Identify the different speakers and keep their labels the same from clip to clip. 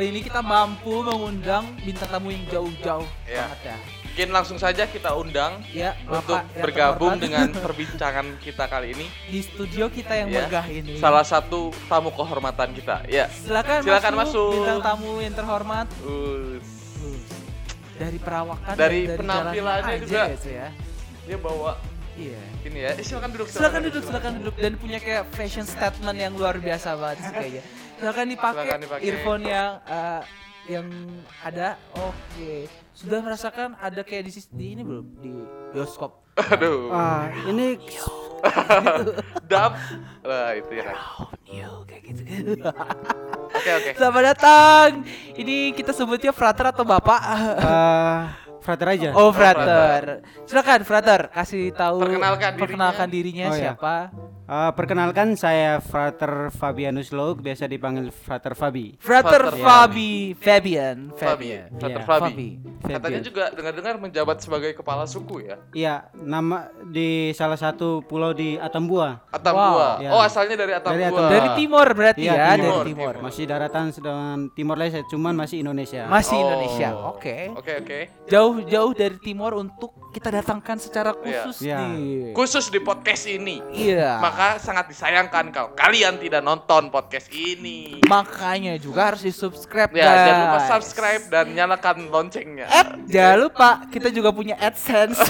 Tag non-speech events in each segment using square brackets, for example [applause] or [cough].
Speaker 1: Ya, kali ini kita mampu mengundang bintang tamu yang jauh-jauh
Speaker 2: Ya.
Speaker 1: banget ya.
Speaker 2: Mungkin langsung saja kita undang
Speaker 1: Ya,
Speaker 2: untuk
Speaker 1: Bapak yang
Speaker 2: bergabung
Speaker 1: terhormat
Speaker 2: dengan [laughs] perbincangan kita kali ini.
Speaker 1: di studio kita yang
Speaker 2: Ya.
Speaker 1: megah ini.
Speaker 2: Salah satu tamu kehormatan kita. Ya.
Speaker 1: Silakan,
Speaker 2: Silakan
Speaker 1: masuk,
Speaker 2: masuk.
Speaker 1: bintang tamu yang terhormat.
Speaker 2: Us.
Speaker 1: Dari perawakan
Speaker 2: Dari
Speaker 1: dan
Speaker 2: penampilannya juga.
Speaker 1: ya.
Speaker 2: Dia bawa
Speaker 1: Iya.
Speaker 2: ini ya. Eh, silakan duduk.
Speaker 1: Silakan duduk, silakan duduk dan punya kayak fashion statement yang luar biasa banget sih kayaknya. Silakan dipakai,
Speaker 2: Silakan dipakai.
Speaker 1: earphone yang eh, yang ada. Oke. Sudah merasakan ada kayak di, di ini belum di bioskop?
Speaker 2: Aduh.
Speaker 3: Ah, ini [laughs]
Speaker 2: Dap. Lah itu ya
Speaker 1: kayak gitu.
Speaker 2: Oke oke.
Speaker 1: Selamat datang. Ini kita sebutnya frater atau bapak?
Speaker 3: eh frater aja.
Speaker 1: Oh,
Speaker 2: frater.
Speaker 1: frater. Silakan frater kasih tahu
Speaker 2: Perkenalkan dirinya.
Speaker 1: perkenalkan dirinya
Speaker 3: Oh, iya.
Speaker 1: siapa?
Speaker 3: Eh, perkenalkan saya Frater Fabianus Log, biasa dipanggil Frater Fabi.
Speaker 1: Frater
Speaker 2: Frater.
Speaker 1: Fabi Fabian
Speaker 2: Fabi.
Speaker 1: Fabian.
Speaker 2: Frater
Speaker 3: Iya,
Speaker 2: Fabi.
Speaker 1: Fabi.
Speaker 2: Katanya
Speaker 3: Fabian.
Speaker 2: juga dengar-dengar menjabat sebagai kepala suku ya.
Speaker 3: Iya, nama di salah satu pulau di Atambua.
Speaker 2: Atambua.
Speaker 1: Wow.
Speaker 3: Iya.
Speaker 2: Oh, asalnya dari Atambua.
Speaker 3: Dari Atambua.
Speaker 1: Dari timur berarti
Speaker 3: Iya,
Speaker 1: ya,
Speaker 3: timur.
Speaker 1: dari
Speaker 2: Timur.
Speaker 3: Masih daratan sedangkan Timor Leste, cuman masih Indonesia.
Speaker 1: Masih
Speaker 2: Oh.
Speaker 1: Indonesia. Oke.
Speaker 2: Oke oke.
Speaker 1: Jauh-jauh dari timur untuk kita datangkan secara
Speaker 2: Iya.
Speaker 1: khusus
Speaker 3: Iya.
Speaker 1: nih.
Speaker 2: Khusus di podcast ini.
Speaker 1: Iya.
Speaker 2: Maka sangat disayangkan kalau kalian tidak nonton podcast ini.
Speaker 1: Makanya juga harus di-subscribe
Speaker 2: Ya,
Speaker 1: guys.
Speaker 2: jangan lupa subscribe dan nyalakan loncengnya.
Speaker 1: Eh, jangan lupa kita juga punya AdSense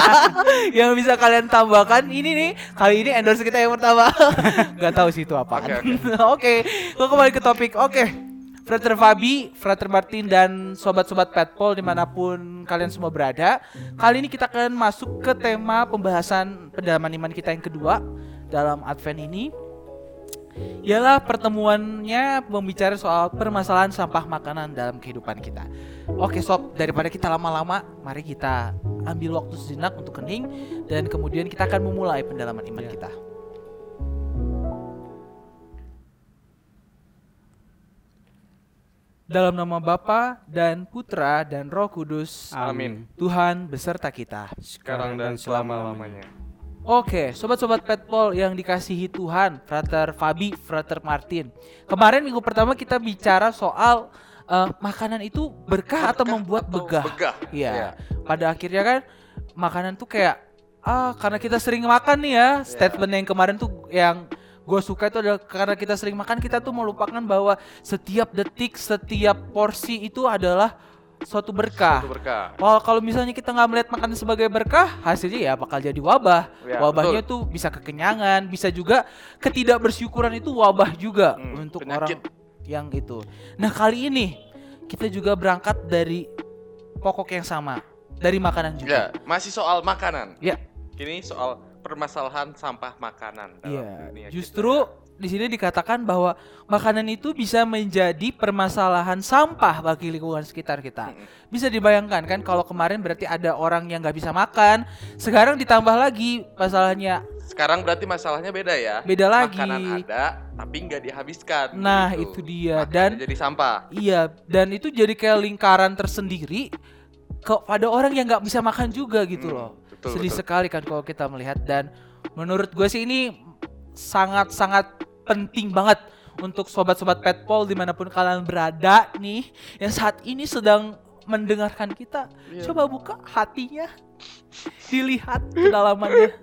Speaker 1: [laughs] yang bisa kalian tambahkan. Ini nih, kali ini endorse kita yang pertama. [laughs] Gak tahu sih itu apa.
Speaker 2: Oke,
Speaker 1: kita [laughs] kembali ke topik. Oke. Frater Fabi, Frater Martin, dan sobat-sobat Petpol di mana pun kalian semua berada Kali ini kita akan masuk ke tema pembahasan pendalaman iman kita yang kedua dalam Advent ini Ialah pertemuannya membicara soal permasalahan sampah makanan dalam kehidupan kita Oke sob, daripada kita lama-lama, mari kita ambil waktu sejenak untuk kening Dan kemudian kita akan memulai pendalaman iman
Speaker 3: Ya.
Speaker 1: kita Dalam nama Bapa dan Putra dan Roh Kudus
Speaker 2: Amin.
Speaker 1: Tuhan beserta kita
Speaker 2: Sekarang dan selama-lamanya.
Speaker 1: Oke, sobat-sobat Petpol yang dikasihi Tuhan, Frater Fabi, Frater Martin. Kemarin minggu pertama kita bicara soal eh, makanan itu berkah, atau membuat
Speaker 2: atau
Speaker 1: begah.
Speaker 2: begah.
Speaker 1: Iya.
Speaker 2: Iya.
Speaker 1: Pada akhirnya kan makanan tuh kayak ah karena kita sering makan nih ya. Statement yang kemarin tuh yang gue suka itu adalah karena kita sering makan kita tuh melupakan bahwa setiap detik, setiap porsi itu adalah suatu berkah.
Speaker 2: Itu berkah.
Speaker 1: Kalau kalau misalnya kita nggak melihat makanan sebagai berkah, hasilnya ya bakal jadi wabah.
Speaker 2: Ya,
Speaker 1: Wabahnya tuh bisa kekenyangan, bisa juga ketidakbersyukuran itu wabah juga
Speaker 2: Hmm,
Speaker 1: untuk
Speaker 2: penyakit.
Speaker 1: orang yang itu. Nah kali ini kita juga berangkat dari pokok yang sama, dari makanan juga.
Speaker 2: Ya, masih soal makanan.
Speaker 1: Ya.
Speaker 2: Kini soal permasalahan sampah makanan dalam
Speaker 1: Iya.
Speaker 2: dunia kita.
Speaker 1: Di sini dikatakan bahwa makanan itu bisa menjadi permasalahan sampah bagi lingkungan sekitar kita. Bisa dibayangkan kan kalau kemarin berarti ada orang yang nggak bisa makan, sekarang ditambah lagi masalahnya
Speaker 2: Sekarang berarti masalahnya beda ya.
Speaker 1: beda lagi.
Speaker 2: Makanan ada tapi nggak dihabiskan.
Speaker 1: Nah,
Speaker 2: gitu.
Speaker 1: itu dia.
Speaker 2: Makanya
Speaker 1: Dan
Speaker 2: jadi sampah.
Speaker 1: iya, dan itu jadi kayak lingkaran tersendiri kepada orang yang nggak bisa makan juga gitu
Speaker 2: Hmm,
Speaker 1: loh.
Speaker 2: betul,
Speaker 1: Sedih
Speaker 2: betul.
Speaker 1: sekali kan kalau kita melihat dan menurut gue sih ini sangat-sangat penting banget untuk sobat-sobat petpol di mana pun kalian berada nih yang saat ini sedang mendengarkan kita
Speaker 2: Iya.
Speaker 1: coba buka hatinya dilihat kedalamannya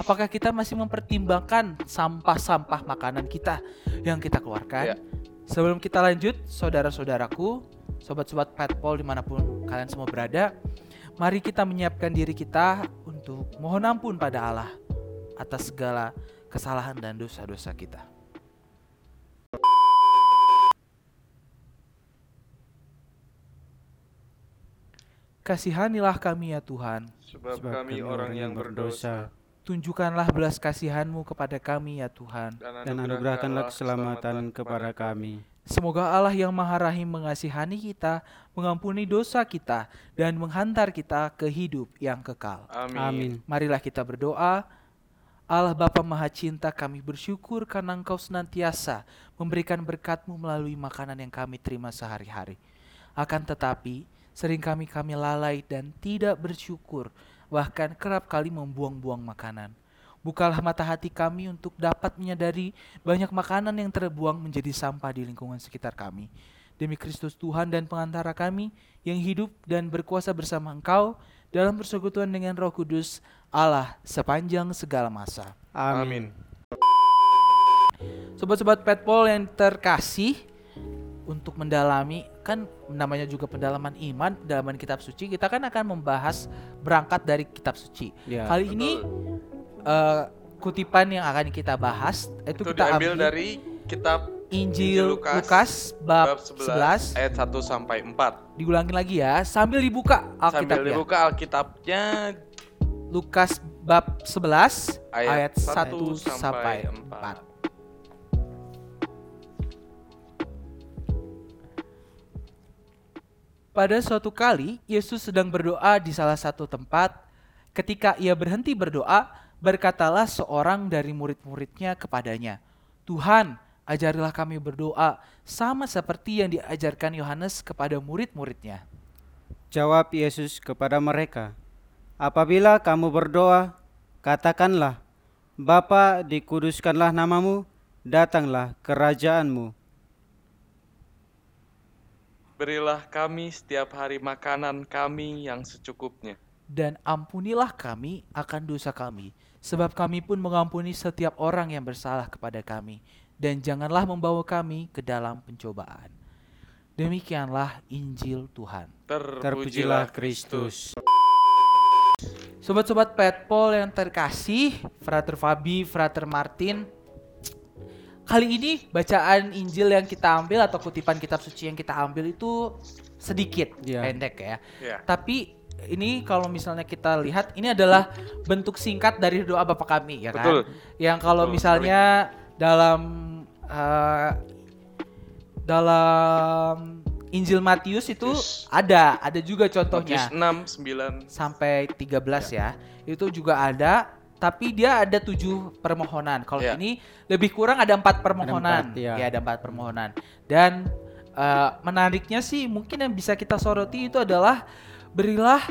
Speaker 1: apakah kita masih mempertimbangkan sampah-sampah makanan kita yang kita keluarkan
Speaker 2: Iya.
Speaker 1: sebelum kita lanjut saudara-saudaraku sobat-sobat petpol di mana pun kalian semua berada mari kita menyiapkan diri kita untuk mohon ampun pada Allah atas segala kesalahan dan dosa-dosa kita. Kasihanilah kami ya Tuhan.
Speaker 2: Sebab,
Speaker 3: Sebab
Speaker 2: kami orang yang berdosa.
Speaker 1: Tunjukkanlah belas kasihanmu kepada kami ya Tuhan.
Speaker 3: Dan anugerahkanlah keselamatan kepada kami.
Speaker 1: Semoga Allah yang maha rahim mengasihani kita Mengampuni dosa kita Dan menghantar kita ke hidup yang kekal.
Speaker 2: Amin.
Speaker 3: Amin.
Speaker 1: Marilah kita berdoa Allah Bapa Maha Cinta kami bersyukur karena Engkau senantiasa memberikan berkat-Mu melalui makanan yang kami terima sehari-hari. Akan tetapi, sering kami kami lalai dan tidak bersyukur, bahkan kerap kali membuang-buang makanan. Bukalah mata hati kami untuk dapat menyadari banyak makanan yang terbuang menjadi sampah di lingkungan sekitar kami. Demi Kristus Tuhan dan pengantara kami yang hidup dan berkuasa bersama Engkau dalam persekutuan dengan Roh Kudus Allah sepanjang segala masa.
Speaker 2: Amin.
Speaker 1: Sobat-sobat Petpol yang terkasih untuk mendalami kan namanya juga pendalaman iman, pendalaman kitab suci, kita kan akan membahas berangkat dari kitab suci.
Speaker 3: Ya.
Speaker 1: Kali ini eh, kutipan yang akan kita bahas itu,
Speaker 2: Itu
Speaker 1: kita
Speaker 2: diambil
Speaker 1: ambil
Speaker 2: dari kitab
Speaker 1: Injil
Speaker 2: Injil Lukas,
Speaker 1: Lukas, bab,
Speaker 2: bab
Speaker 1: 11.
Speaker 2: 11 ayat 1 sampai 4.
Speaker 1: Diulangin lagi ya sambil dibuka Alkitab
Speaker 2: Sambil dibuka Alkitabnya
Speaker 1: Lukas bab 11 ayat,
Speaker 2: Ayat
Speaker 1: 1
Speaker 2: 1
Speaker 1: sampai
Speaker 2: sampai
Speaker 1: 4. Pada suatu kali, Yesus sedang berdoa di salah satu tempat. Ketika ia berhenti berdoa, berkatalah seorang dari murid-muridnya kepadanya, "Tuhan, ajarilah kami berdoa sama seperti yang diajarkan Yohanes kepada murid-muridnya."
Speaker 3: Jawab Yesus kepada mereka, Apabila kamu berdoa, katakanlah, Bapa dikuduskanlah namamu, datanglah kerajaanmu.
Speaker 2: Berilah kami setiap hari makanan kami yang secukupnya.
Speaker 1: dan ampunilah kami akan dosa kami, sebab kami pun mengampuni setiap orang yang bersalah kepada kami, dan janganlah membawa kami ke dalam pencobaan. Demikianlah Injil Tuhan.
Speaker 3: Terpujilah Kristus.
Speaker 1: Sobat-sobat Petpol yang terkasih, Frater Fabi, Frater Martin, kali ini bacaan Injil yang kita ambil atau kutipan kitab suci yang kita ambil itu sedikit,
Speaker 3: Iya.
Speaker 1: pendek ya.
Speaker 2: Ya.
Speaker 1: Tapi ini kalau misalnya kita lihat ini adalah bentuk singkat dari doa Bapa kami ya kan.
Speaker 2: Betul.
Speaker 1: Yang kalau
Speaker 2: Betul
Speaker 1: misalnya dalam eh, dalam Injil Matius itu
Speaker 2: Matius.
Speaker 1: ada, ada juga contohnya
Speaker 2: Matius 6, 9.
Speaker 1: sampai 13 ya. Itu juga ada tapi dia ada tujuh permohonan. Kalau
Speaker 2: Ya.
Speaker 1: ini lebih kurang ada empat permohonan.
Speaker 3: empat, ya.
Speaker 1: ya ada empat permohonan. Dan eh, menariknya sih mungkin yang bisa kita soroti itu adalah berilah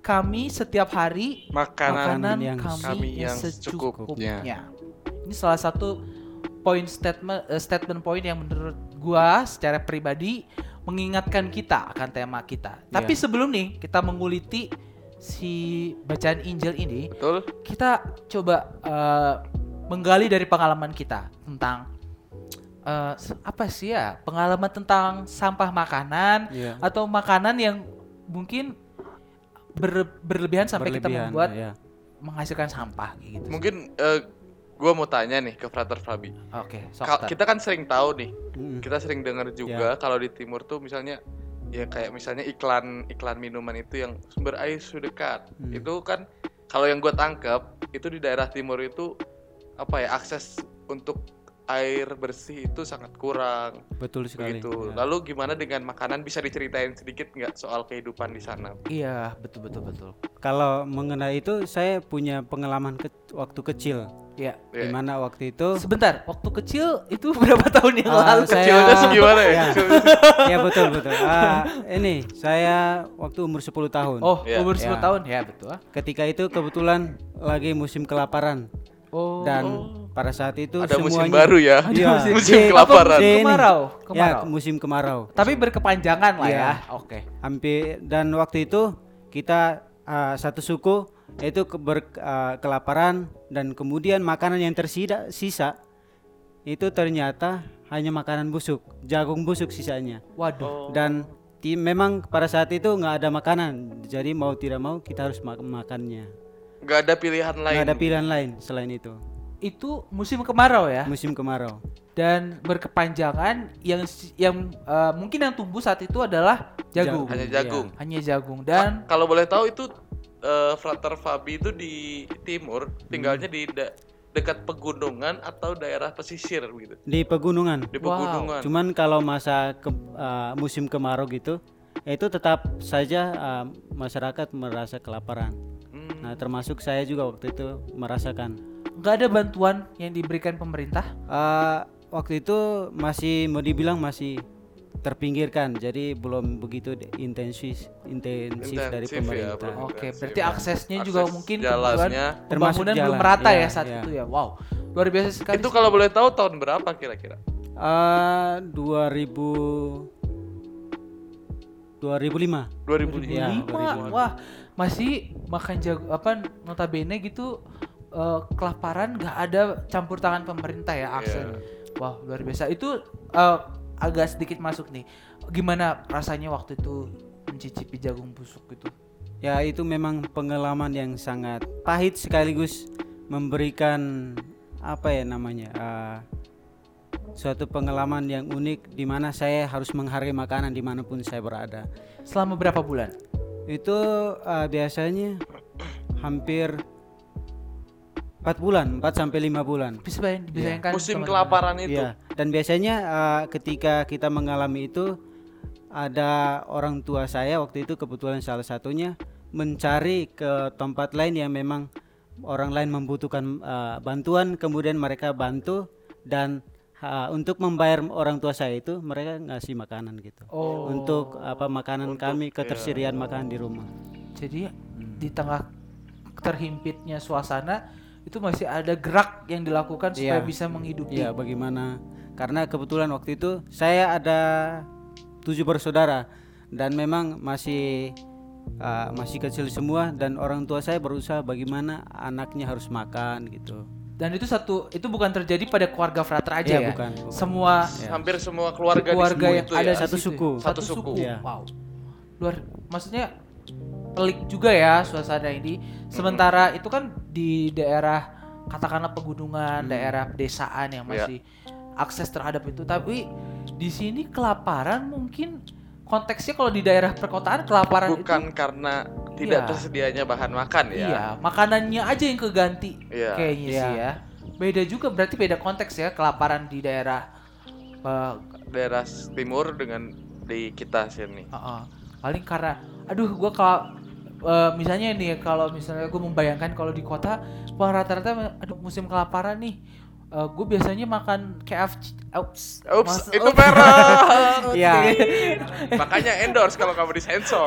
Speaker 1: kami setiap hari
Speaker 2: Makanan,
Speaker 1: makanan
Speaker 3: yang
Speaker 1: kami,
Speaker 2: kami
Speaker 1: yang
Speaker 2: yang
Speaker 1: secukupnya.
Speaker 2: secukupnya.
Speaker 1: Ini salah satu poin statement eh, statement poin yang menurut gua secara pribadi mengingatkan kita akan tema kita. Tapi
Speaker 3: Iya.
Speaker 1: sebelum nih kita menguliti si bacaan Injil ini,
Speaker 2: Betul?
Speaker 1: kita coba eh, menggali dari pengalaman kita tentang s- apa sih ya pengalaman tentang sampah makanan
Speaker 3: Iya.
Speaker 1: atau makanan yang mungkin ber- berlebihan sampai kita
Speaker 3: Berlebihan,
Speaker 1: membuat
Speaker 3: ya.
Speaker 1: menghasilkan sampah gitu.
Speaker 2: Mungkin eh, gua mau tanya nih ke Frater Fabi.
Speaker 1: Oke, Tar.
Speaker 2: kita kan sering tahu nih,
Speaker 3: Mm.
Speaker 2: kita sering dengar juga kalau di timur tuh misalnya ya kayak misalnya iklan iklan minuman itu yang sumber air sudah dekat.
Speaker 3: Hmm.
Speaker 2: Itu kan kalau yang gue tangkap itu di daerah timur itu apa ya akses untuk air bersih itu sangat kurang
Speaker 3: Betul sekali.
Speaker 2: begitu.
Speaker 3: ya.
Speaker 2: Lalu gimana dengan makanan bisa diceritain sedikit nggak soal kehidupan di sana?
Speaker 1: Iya, betul betul betul.
Speaker 3: Kalau mengenai itu saya punya pengalaman ke- waktu kecil.
Speaker 1: Iya.
Speaker 2: Ya.
Speaker 3: Di mana waktu itu
Speaker 1: Sebentar, waktu kecil itu [laughs] berapa tahun yang
Speaker 3: Ah,
Speaker 1: lalu?
Speaker 3: saya-
Speaker 2: Kecilnya segimana ya?
Speaker 3: Ya.
Speaker 2: Kecilnya
Speaker 3: ya betul betul. Ah, ini saya waktu umur 10 tahun.
Speaker 1: Oh,
Speaker 2: Iya.
Speaker 1: umur 10
Speaker 3: Ya.
Speaker 1: tahun ya, betul.
Speaker 3: Ketika itu kebetulan lagi musim kelaparan
Speaker 1: Oh.
Speaker 3: dan
Speaker 2: Oh.
Speaker 3: Pada saat itu
Speaker 2: Ada musim
Speaker 3: semuanya
Speaker 2: baru ya.
Speaker 1: Ada
Speaker 3: Iya.
Speaker 1: musim,
Speaker 2: Musim
Speaker 3: Di-
Speaker 2: kelaparan.
Speaker 1: Apa,
Speaker 3: di
Speaker 1: musim
Speaker 3: ini.
Speaker 1: kemarau,
Speaker 3: Ya,
Speaker 1: kemarau.
Speaker 3: musim kemarau.
Speaker 1: Tapi berkepanjangan lah
Speaker 3: Iya.
Speaker 1: ya. Oke.
Speaker 3: Hampir dan waktu itu kita ah, satu suku itu ke- ber- ah, kelaparan dan kemudian makanan yang tersisa sisa itu ternyata hanya makanan busuk, jagung busuk sisanya.
Speaker 1: Waduh.
Speaker 2: Oh.
Speaker 3: Dan ti- memang pada saat itu nggak ada makanan, jadi mau tidak mau kita harus mak- makannya.
Speaker 2: Nggak ada pilihan lain.
Speaker 3: Nggak ada pilihan lain selain itu.
Speaker 1: Itu musim kemarau ya.
Speaker 3: Musim kemarau.
Speaker 1: Dan berkepanjangan yang yang eh, mungkin yang tumbuh saat itu adalah jagung.
Speaker 2: Hanya
Speaker 3: Iya.
Speaker 2: jagung.
Speaker 1: Hanya jagung dan
Speaker 2: Kalau boleh tahu itu eh, Frater Fabi itu di timur, tinggalnya
Speaker 3: Hmm.
Speaker 2: di da- dekat pegunungan atau daerah pesisir gitu.
Speaker 3: Di pegunungan.
Speaker 2: Di
Speaker 1: Wow.
Speaker 2: pegunungan.
Speaker 3: Cuman kalau masa ke- ah, musim kemarau gitu, itu tetap saja ah, masyarakat merasa kelaparan.
Speaker 2: Hmm.
Speaker 3: Nah, termasuk saya juga waktu itu merasakan.
Speaker 1: Nggak ada bantuan yang diberikan pemerintah.
Speaker 3: Ah, waktu itu masih mau dibilang masih terpinggirkan jadi belum begitu de- intensif intensif dari
Speaker 2: Intensif ya,
Speaker 3: pemerintah.
Speaker 2: belum.
Speaker 1: Oke,
Speaker 2: Intensif.
Speaker 1: berarti aksesnya juga
Speaker 2: Akses
Speaker 1: mungkin
Speaker 2: jalannya.
Speaker 3: Termasuk
Speaker 1: belum
Speaker 3: jalan,
Speaker 1: merata
Speaker 3: iya,
Speaker 1: ya saat
Speaker 3: iya.
Speaker 1: itu ya. Wow, luar biasa sekali.
Speaker 2: Itu kalau boleh tahu tahun berapa kira-kira?
Speaker 3: Eh, 2000 2005.
Speaker 2: 2005.
Speaker 3: Iya,
Speaker 1: 2005. Wah, masih makan jago apa notabene gitu eh, kelaparan nggak ada campur tangan pemerintah ya aksesnya. Wah, luar biasa. Itu eh, agak sedikit masuk nih. Gimana rasanya waktu itu mencicipi jagung busuk gitu?
Speaker 3: Ya itu memang pengalaman yang sangat pahit sekaligus memberikan apa ya namanya eh, suatu pengalaman yang unik di mana saya harus menghargai makanan di mana pun saya berada.
Speaker 1: Selama berapa bulan?
Speaker 3: Itu eh, biasanya hampir 4 bulan, 4 sampai 5 bulan.
Speaker 1: Bisa bayang, dibayangkan
Speaker 2: Musim kelaparan itu.
Speaker 3: Iya, dan biasanya eh, ketika kita mengalami itu ada orang tua saya waktu itu kebetulan salah satunya mencari ke tempat lain yang memang orang lain membutuhkan eh, bantuan kemudian mereka bantu dan eh, untuk membayar orang tua saya itu mereka ngasih makanan gitu.
Speaker 1: Oh.
Speaker 3: Untuk apa makanan kami ketersediaan makanan di rumah.
Speaker 1: Jadi di tengah terhimpitnya suasana itu masih ada gerak yang dilakukan supaya
Speaker 3: Iya.
Speaker 1: bisa menghidupi.
Speaker 3: Iya, bagaimana? Karena kebetulan waktu itu saya ada tujuh bersaudara dan memang masih uh, masih kecil semua dan orang tua saya berusaha bagaimana anaknya harus makan gitu.
Speaker 1: Dan itu satu itu bukan terjadi pada keluarga frater aja
Speaker 3: Iya,
Speaker 1: ya.
Speaker 3: bukan, bukan.
Speaker 1: Semua
Speaker 2: Hampir semua keluarga,
Speaker 1: keluarga
Speaker 2: di
Speaker 1: yang
Speaker 2: itu
Speaker 1: ada
Speaker 2: ya.
Speaker 3: Satu suku.
Speaker 1: Satu
Speaker 2: Satu
Speaker 1: suku.
Speaker 2: suku.
Speaker 3: Iya.
Speaker 1: Wow. Luar maksudnya pelik juga ya suasana ini. Sementara itu kan di daerah katakanlah pegunungan, daerah pedesaan yang
Speaker 2: Iya.
Speaker 1: masih akses terhadap itu. Tapi di sini kelaparan mungkin konteksnya kalau di daerah perkotaan kelaparan itu
Speaker 2: Bukan karena tidak
Speaker 1: Iya.
Speaker 2: tersedianya bahan makan ya.
Speaker 1: Iya, makanannya aja yang keganti.
Speaker 2: Iya.
Speaker 1: Kayaknya
Speaker 3: Iya.
Speaker 1: sih ya. Beda juga berarti beda konteks ya kelaparan di daerah eh,
Speaker 2: Daerah timur dengan di kita sini.
Speaker 1: uh-uh. paling karena aduh gua kalau eh, misalnya nih kalau misalnya gue membayangkan kalau di kota wah rata-rata aduh musim kelaparan nih gue biasanya makan KFC Ups,
Speaker 2: Ups,
Speaker 1: mas-
Speaker 2: itu merah. [laughs]
Speaker 3: Iya.
Speaker 2: Makanya endorse kalau kamu disensor.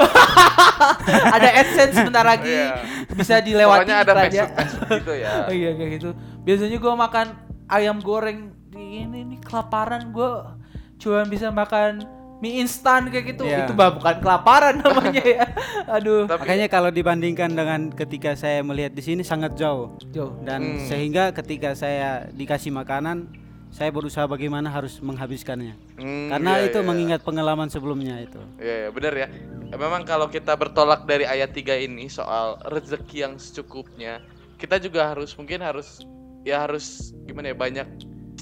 Speaker 2: [laughs]
Speaker 1: ada AdSense sebentar lagi
Speaker 2: Iya.
Speaker 1: bisa dilewati
Speaker 2: Pokoknya ada. Facebook gitu ya.
Speaker 1: Oh [laughs] iya kayak gitu. Biasanya gua makan ayam goreng di ini nih kelaparan gua cuma bisa makan mie instan kayak gitu.
Speaker 3: Iya.
Speaker 1: Itu bah bukan kelaparan namanya ya. [laughs] Aduh.
Speaker 2: Tapi
Speaker 3: Makanya kalau dibandingkan dengan ketika saya melihat di sini sangat jauh
Speaker 1: Jauh.
Speaker 3: dan
Speaker 2: Hmm.
Speaker 3: sehingga ketika saya dikasih makanan saya berusaha bagaimana harus menghabiskannya.
Speaker 2: Hmm,
Speaker 3: Karena
Speaker 2: iya,
Speaker 3: itu
Speaker 2: iya.
Speaker 3: mengingat pengalaman sebelumnya itu.
Speaker 2: Iya, iya, benar ya. Memang kalau kita bertolak dari ayat 3 ini soal rezeki yang secukupnya, kita juga harus mungkin harus ya harus gimana ya banyak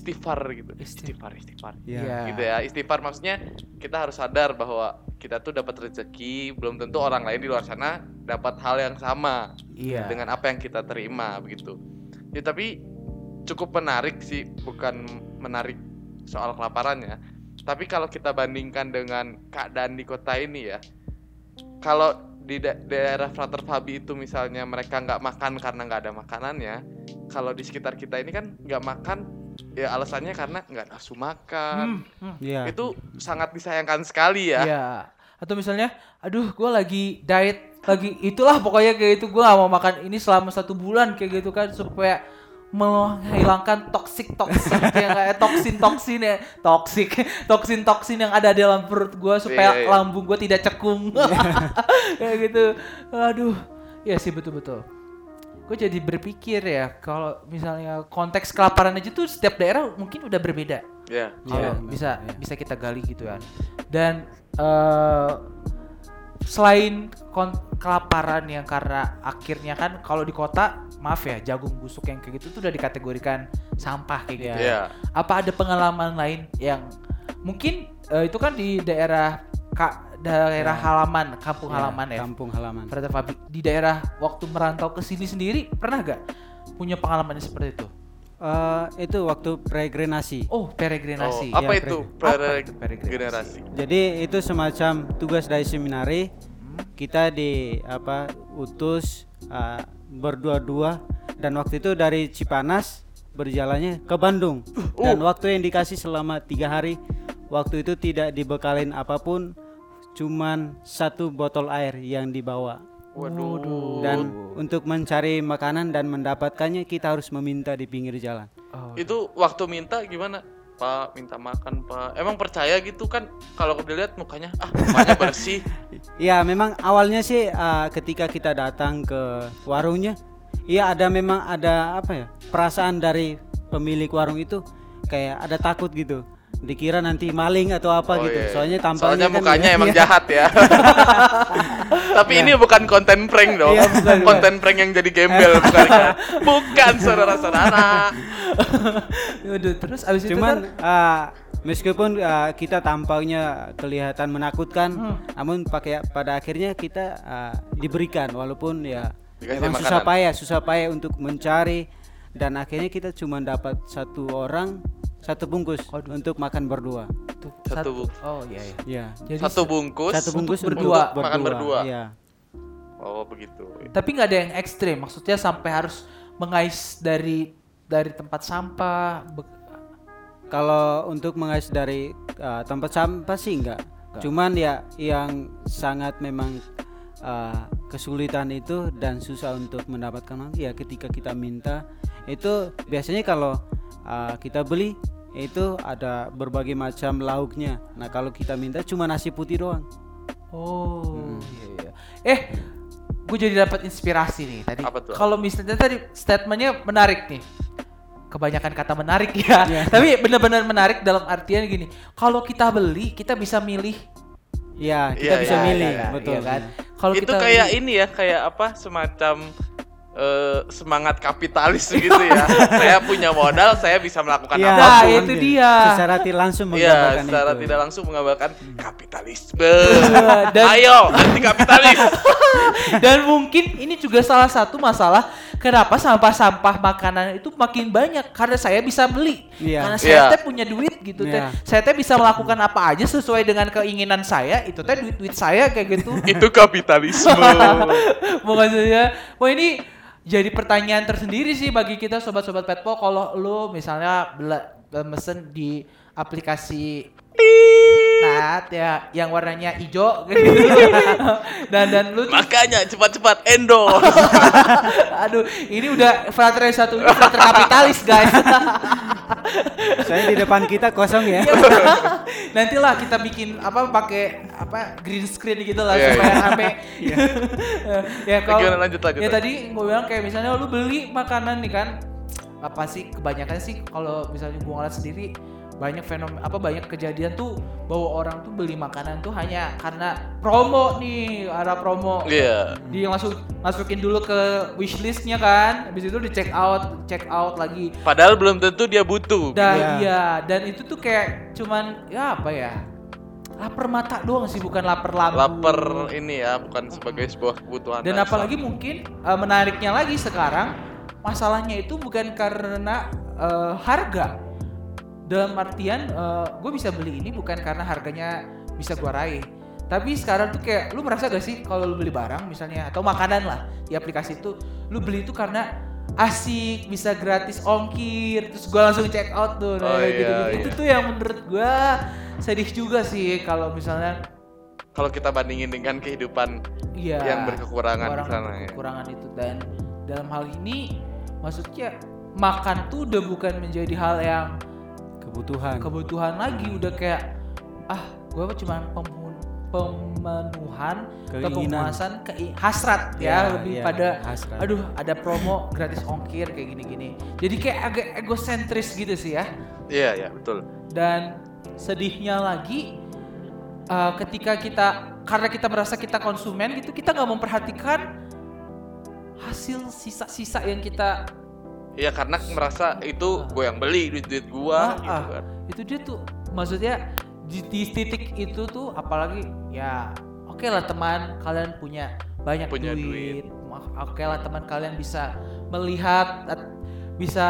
Speaker 2: istighfar gitu.
Speaker 1: Istighfar.
Speaker 2: Istighfar, istighfar.
Speaker 3: Iya.
Speaker 2: Gitu ya. Istighfar maksudnya kita harus sadar bahwa kita tuh dapat rezeki, belum tentu orang lain di luar sana dapat hal yang sama
Speaker 1: Iya.
Speaker 2: dengan apa yang kita terima begitu. Ya tapi cukup menarik sih, bukan menarik soal kelaparannya. Tapi kalau kita bandingkan dengan keadaan di kota ini ya, kalau di da- daerah Frater Fabi itu misalnya mereka nggak makan karena nggak ada makanannya, kalau di sekitar kita ini kan nggak makan, ya alasannya karena nggak nafsu makan.
Speaker 1: Hmm, hmm.
Speaker 3: Iya.
Speaker 2: Itu sangat disayangkan sekali ya.
Speaker 1: Iya. Atau misalnya, aduh gue lagi diet, lagi itulah pokoknya kayak gitu gue gak mau makan ini selama satu bulan kayak gitu kan supaya menghilangkan toksik toksik yang kayak toksin toksin ya toksik toksin toksin yang ada dalam perut gue supaya
Speaker 2: Iya, iya.
Speaker 1: lambung gue tidak cekung [laughs] kayak gitu aduh ya sih betul betul gue jadi berpikir ya kalau misalnya konteks kelaparan aja tuh setiap daerah mungkin udah berbeda
Speaker 2: Ya.
Speaker 1: kalau
Speaker 3: Iya,
Speaker 1: bisa
Speaker 3: iya.
Speaker 1: bisa kita gali gitu ya dan eh, selain kon- kelaparan yang karena akhirnya kan kalau di kota maaf ya jagung busuk yang kayak gitu tuh udah dikategorikan sampah kayak gitu
Speaker 2: Iya.
Speaker 1: apa ada pengalaman lain yang mungkin eh, itu kan di daerah ka- daerah
Speaker 3: Ya.
Speaker 1: halaman kampung
Speaker 3: Iya,
Speaker 1: halaman ya
Speaker 3: Kampung halaman.
Speaker 1: Brother Fabi di daerah waktu merantau ke sini sendiri pernah gak punya pengalaman seperti itu
Speaker 3: Eh, itu waktu peregrinasi.
Speaker 1: oh peregrinasi
Speaker 2: Oh, apa
Speaker 3: Iya,
Speaker 2: itu
Speaker 1: Apa itu peregresi?
Speaker 2: generasi?
Speaker 3: Jadi itu semacam tugas dari seminari. Kita di apa utus uh, berdua-dua dan waktu itu dari Cipanas berjalannya ke Bandung dan waktu yang dikasih selama tiga hari waktu itu tidak dibekalin apa pun, cuman satu botol air yang dibawa.
Speaker 2: Waduh.
Speaker 3: Dan untuk mencari makanan dan mendapatkannya kita harus meminta di pinggir jalan.
Speaker 1: Oh,
Speaker 2: Itu waktu minta gimana? Pak minta makan pak. Emang percaya gitu kan? Kalau dilihat mukanya, ah mukanya bersih. [laughs]
Speaker 3: Ya memang awalnya sih uh, ketika kita datang ke warungnya, iya ada memang ada apa ya perasaan dari pemilik warung itu kayak ada takut gitu, dikira nanti maling atau apa
Speaker 2: Oh,
Speaker 3: gitu.
Speaker 2: iya.
Speaker 3: Soalnya tampaknya
Speaker 2: Soalnya
Speaker 3: kan
Speaker 2: mukanya
Speaker 3: iya.
Speaker 2: emang jahat ya. [laughs] Tapi ini bukan konten prank dong.
Speaker 3: Iya, bukan, bukan.
Speaker 2: konten prank yang jadi gembel bukan kan? [laughs] Bukan saudara-saudara.
Speaker 1: Terus abis itu
Speaker 3: Cuman
Speaker 1: Tar?
Speaker 3: uh, meskipun uh, kita tampaknya kelihatan menakutkan,
Speaker 1: Hmm.
Speaker 3: namun pakai pada akhirnya kita uh, diberikan walaupun ya
Speaker 2: Dikasih
Speaker 3: memang susah
Speaker 2: makanan.
Speaker 3: payah, susah payah untuk mencari dan akhirnya kita cuma dapat satu orang satu bungkus untuk makan berdua.
Speaker 1: Tuh,
Speaker 2: Satu.
Speaker 1: Oh iya iya.
Speaker 3: Ya.
Speaker 1: Jadi
Speaker 2: Satu bungkus.
Speaker 3: Satu bungkus
Speaker 1: untuk
Speaker 3: untuk
Speaker 1: berdua.
Speaker 2: Makan berdua.
Speaker 3: Iya.
Speaker 2: Oh begitu.
Speaker 1: tapi nggak ada yang ekstrim. Maksudnya sampai harus mengais dari dari tempat sampah. Be-
Speaker 3: Kalau untuk mengais dari uh, tempat sampah sih enggak. Cuman ya yang sangat memang uh, kesulitan itu dan susah untuk mendapatkan ya ketika kita minta itu biasanya kalau uh, kita beli itu ada berbagai macam lauknya. Nah kalau kita minta cuma nasi putih doang.
Speaker 1: Oh iya iya. Eh, gue jadi dapat inspirasi nih tadi.
Speaker 2: Apa tuh?
Speaker 1: Kalau misalnya tadi statementnya menarik nih. Kebanyakan kata menarik ya.
Speaker 3: Iya. [laughs]
Speaker 1: Tapi benar-benar menarik dalam artian gini. Kalau kita beli, kita bisa milih.
Speaker 3: Ya kita
Speaker 2: Iya,
Speaker 3: bisa
Speaker 2: iya,
Speaker 3: milih
Speaker 1: iya,
Speaker 3: betul
Speaker 1: iya kan. Kalau
Speaker 2: itu
Speaker 1: kita
Speaker 2: kayak
Speaker 1: beli-
Speaker 2: ini ya, kayak apa? Semacam eh, semangat kapitalis gitu ya. [laughs] saya punya modal, saya bisa melakukan
Speaker 1: Nah,
Speaker 2: apa pun.
Speaker 1: itu dia.
Speaker 3: Secara tidak langsung
Speaker 2: Iya,
Speaker 3: menggambarkan
Speaker 2: secara
Speaker 3: itu.
Speaker 2: tidak langsung mengabarkan kapitalisme.
Speaker 1: Dan-
Speaker 2: Ayo, anti kapitalis. [laughs]
Speaker 1: Dan mungkin ini juga salah satu masalah kenapa sampah-sampah makanan itu makin banyak karena saya bisa beli.
Speaker 3: Iya.
Speaker 1: Karena saya
Speaker 2: Iya.
Speaker 1: teh punya duit gitu teh.
Speaker 3: Iya.
Speaker 1: Saya teh bisa melakukan apa aja sesuai dengan keinginan saya. Itu teh duit-duit saya kayak gitu. [laughs]
Speaker 2: itu kapitalisme.
Speaker 1: Maksudnya, wah ini jadi pertanyaan tersendiri sih bagi kita sobat-sobat petpol kalau lu misalnya bela, mesen di aplikasi Nat ya yang warnanya hijau gitu. [laughs] dan dan lu
Speaker 2: Makanya cepat-cepat endorse. [laughs]
Speaker 1: Aduh, ini udah frater satu ini frater kapitalis guys.
Speaker 3: Saya di depan kita kosong ya.
Speaker 1: Nantilah kita bikin apa pakai apa green screen gitu lah
Speaker 2: Iya,
Speaker 1: supaya rame. [laughs] ya kalau
Speaker 2: Gimana, lanjut, lanjut,
Speaker 1: ya
Speaker 2: lanjut.
Speaker 1: tadi gue bilang kayak misalnya lu beli makanan nih kan apa sih kebanyakan sih kalau misalnya gue ngeliat sendiri banyak fenomena apa banyak kejadian tuh bahwa orang tuh beli makanan tuh hanya karena promo nih ada promo
Speaker 2: Iya.
Speaker 1: di langsung masukin dulu ke wishlistnya kan habis itu di check out check out lagi
Speaker 2: Padahal belum tentu dia butuh.
Speaker 1: dan
Speaker 3: Iya.
Speaker 1: iya dan itu tuh kayak cuman ya apa ya lapar mata doang sih bukan lapar lambung
Speaker 2: Laper ini ya, bukan sebagai sebuah kebutuhan.
Speaker 1: dan
Speaker 2: dasar.
Speaker 1: apalagi mungkin eh, menariknya lagi sekarang masalahnya itu bukan karena eh, harga dalam artian gue bisa beli ini bukan karena harganya bisa gue raih tapi sekarang tuh kayak lu merasa gak sih kalau lu beli barang misalnya atau makanan lah di aplikasi itu lu beli itu karena asik bisa gratis ongkir terus gue langsung check out tuh
Speaker 2: Oh,
Speaker 1: nah,
Speaker 2: iya,
Speaker 1: gitu-gitu. itu
Speaker 2: iya.
Speaker 1: tuh yang menurut gue sedih juga sih kalau misalnya
Speaker 2: kalau kita bandingin dengan kehidupan
Speaker 1: Iya.
Speaker 2: yang berkekurangan di sana ya.
Speaker 1: Kekurangan itu dan dalam hal ini maksudnya makan tuh udah bukan menjadi hal yang
Speaker 3: Kebutuhan.
Speaker 1: kebutuhan lagi udah kayak ah gue cuma pemun- pemenuhan
Speaker 3: Keinginan.
Speaker 1: pemuasan kei- hasrat ya,
Speaker 3: Ya,
Speaker 1: lebih
Speaker 3: iya,
Speaker 1: pada
Speaker 3: hasrat.
Speaker 1: aduh ada promo gratis ongkir kayak gini-gini jadi kayak agak egosentris gitu sih ya
Speaker 2: Iya, ya, betul.
Speaker 1: dan sedihnya lagi uh, ketika kita karena kita merasa kita konsumen gitu kita nggak memperhatikan hasil sisa-sisa yang kita
Speaker 2: Iya, karena merasa itu gue yang beli duit-duit gua
Speaker 1: Ah,
Speaker 2: gitu
Speaker 1: ah.
Speaker 2: kan.
Speaker 1: itu dia tuh maksudnya di, di titik itu tuh apalagi ya oke lah teman kalian punya banyak
Speaker 2: Punya
Speaker 1: duit, Ma- oke lah teman kalian bisa melihat at- bisa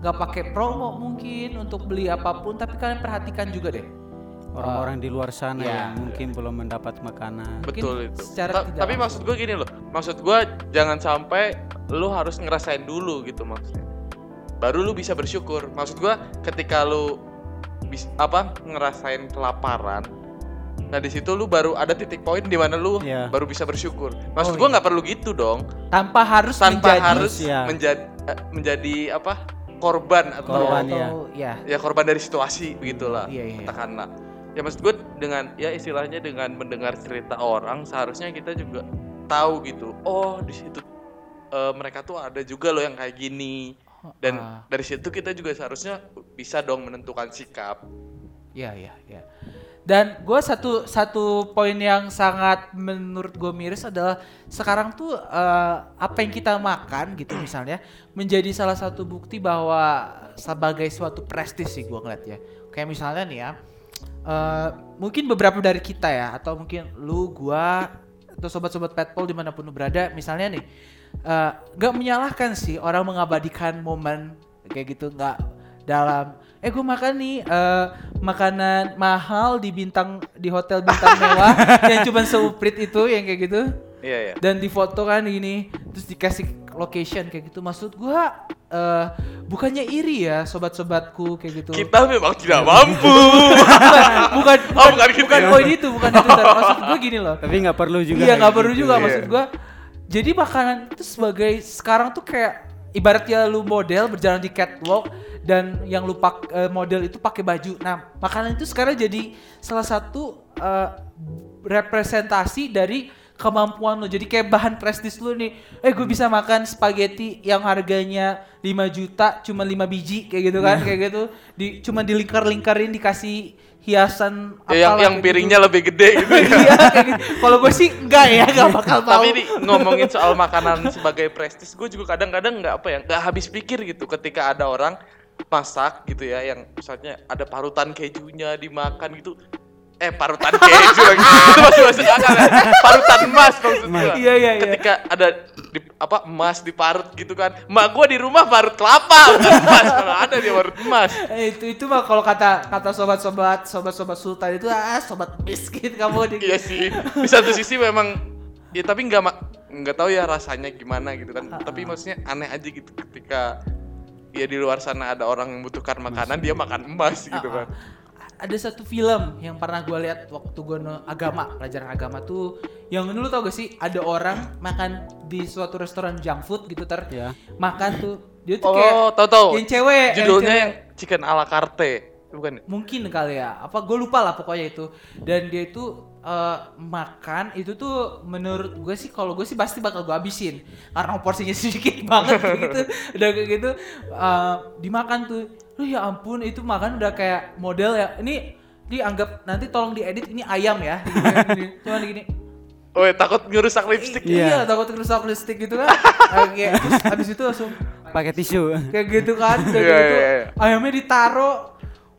Speaker 1: nggak pakai promo mungkin untuk beli apa pun tapi kalian perhatikan juga deh
Speaker 3: Orang-orang di luar sana
Speaker 1: ya.
Speaker 3: yang mungkin belum mendapat makanan.
Speaker 1: Mungkin
Speaker 2: Betul itu.
Speaker 1: secara
Speaker 2: Ta-
Speaker 1: tidak
Speaker 2: tapi maksud gue gini loh. Maksud gue jangan sampai lu harus ngerasain dulu gitu maksudnya. Baru lu bisa bersyukur. Maksud gue ketika lu bis, apa ngerasain kelaparan nah di situ lu baru ada titik poin di mana lu
Speaker 3: Iya.
Speaker 2: baru bisa bersyukur maksud
Speaker 1: Oh,
Speaker 2: gua
Speaker 1: iya.
Speaker 2: nggak perlu gitu dong
Speaker 1: tanpa harus
Speaker 2: tanpa
Speaker 1: menjadi
Speaker 2: harus
Speaker 3: Iya.
Speaker 2: menjadi eh, menjadi apa korban atau
Speaker 3: Korban,
Speaker 1: atau- ya.
Speaker 2: ya korban dari situasi begitulah
Speaker 1: Iya, iya.
Speaker 2: katakanlah ya maksud gue dengan ya istilahnya dengan mendengar cerita orang seharusnya kita juga tahu gitu oh di situ eh, mereka tuh ada juga loh yang kayak gini dan
Speaker 1: Ah.
Speaker 2: dari situ kita juga seharusnya bisa dong menentukan sikap
Speaker 1: Iya, iya, iya. Dan gue satu satu poin yang sangat menurut gue miris adalah sekarang tuh eh, apa yang kita makan gitu misalnya menjadi salah satu bukti bahwa sebagai suatu prestis sih gue ngeliat ya. Kayak misalnya nih ya, eh, mungkin beberapa dari kita ya atau mungkin lu, gua atau sobat-sobat petpol di mana pun lu berada, misalnya nih eh, nggak menyalahkan sih orang mengabadikan momen kayak gitu nggak dalam eh gue makan nih eh, makanan mahal di bintang di hotel bintang [laughs] mewah yang cuma seuprit itu yang kayak gitu.
Speaker 2: Iya ya
Speaker 1: dan difoto kan gini terus dikasih location kayak gitu maksud gua eh bukannya iri ya sobat-sobatku kayak gitu
Speaker 2: kita memang tidak mampu
Speaker 1: bukan [laughs] bukan
Speaker 2: Oh, bukan gitu
Speaker 1: bukan
Speaker 2: ya?
Speaker 1: poin itu bukan itu Tar. maksud gua gini loh
Speaker 3: Tapi nggak perlu juga.
Speaker 1: iya nggak perlu
Speaker 3: gitu.
Speaker 1: juga
Speaker 2: Iya.
Speaker 1: maksud gua jadi makanan itu sebagai sekarang tuh kayak ibaratnya lu model berjalan di catwalk dan yang lu pak eh, model itu pakai baju nah makanan itu sekarang jadi salah satu eh, representasi dari kemampuan lo jadi kayak bahan prestis lu nih eh gue bisa makan spaghetti yang harganya 5 juta cuma 5 biji kayak gitu kan kayak gitu di cuma dilingkar-lingkarin dikasih hiasan
Speaker 2: Ya, yang yang
Speaker 1: kayak
Speaker 2: piringnya
Speaker 1: gitu.
Speaker 2: lebih gede gitu ya [laughs]
Speaker 1: iya gitu. Kalau gue sih enggak ya, enggak [laughs] bakal mau.
Speaker 2: tapi nih ngomongin soal makanan sebagai prestis gue juga kadang-kadang nggak apa ya nggak habis pikir gitu ketika ada orang masak gitu ya yang misalnya ada parutan kejunya dimakan gitu eh parutan keju lagi. Itu [laughs] masih masuk akal ya parutan emas maksud gue
Speaker 1: Iya, iya, iya.
Speaker 2: ketika ada di, apa emas diparut gitu kan. Mak gue di rumah parut kelapa. Bukan emas kalau ada dia parut emas.
Speaker 1: Eh, itu itu mah kalau kata kata sobat-sobat sobat-sobat sultan itu ah sobat miskin kamu di
Speaker 2: iya sih. Di satu sisi memang ya tapi nggak nggak tahu ya rasanya gimana gitu kan. Tapi maksudnya aneh aja gitu ketika ya di luar sana ada orang yang membutuhkan makanan dia makan emas gitu
Speaker 1: Ah,
Speaker 2: kan.
Speaker 1: ah. Ada satu film yang pernah gue lihat waktu gue agama pelajaran agama tuh yang dulu tau gak sih ada orang makan di suatu restoran junk food gitu ter
Speaker 3: Iya.
Speaker 1: makan tuh dia tuh kayak
Speaker 2: oh tahu tahu
Speaker 1: yang cewek yang
Speaker 2: judulnya
Speaker 1: cewek.
Speaker 2: yang chicken ala carte bukan ya?
Speaker 1: mungkin kali ya apa gue lupa lah pokoknya itu dan dia itu eh, makan itu tuh menurut gue sih kalau gue sih pasti bakal gue habisin. Karena porsinya [laughs] sedikit banget kayak gitu. Udah kayak gitu eh, dimakan tuh. Lu ya ampun itu makan udah kayak model ya. Ini dianggap nanti tolong diedit ini ayam ya. Gini, cuman gini.
Speaker 2: Oh ya, takut ngerusak lipstick
Speaker 1: iya
Speaker 3: Iya.
Speaker 1: takut rusak listrik gitu kan. Kayak- terus habis itu langsung
Speaker 3: Pakai tisu.
Speaker 1: kayak gitu kan kayak
Speaker 2: Iya,
Speaker 1: gitu.
Speaker 2: iya, iya.
Speaker 1: ayamnya ditaro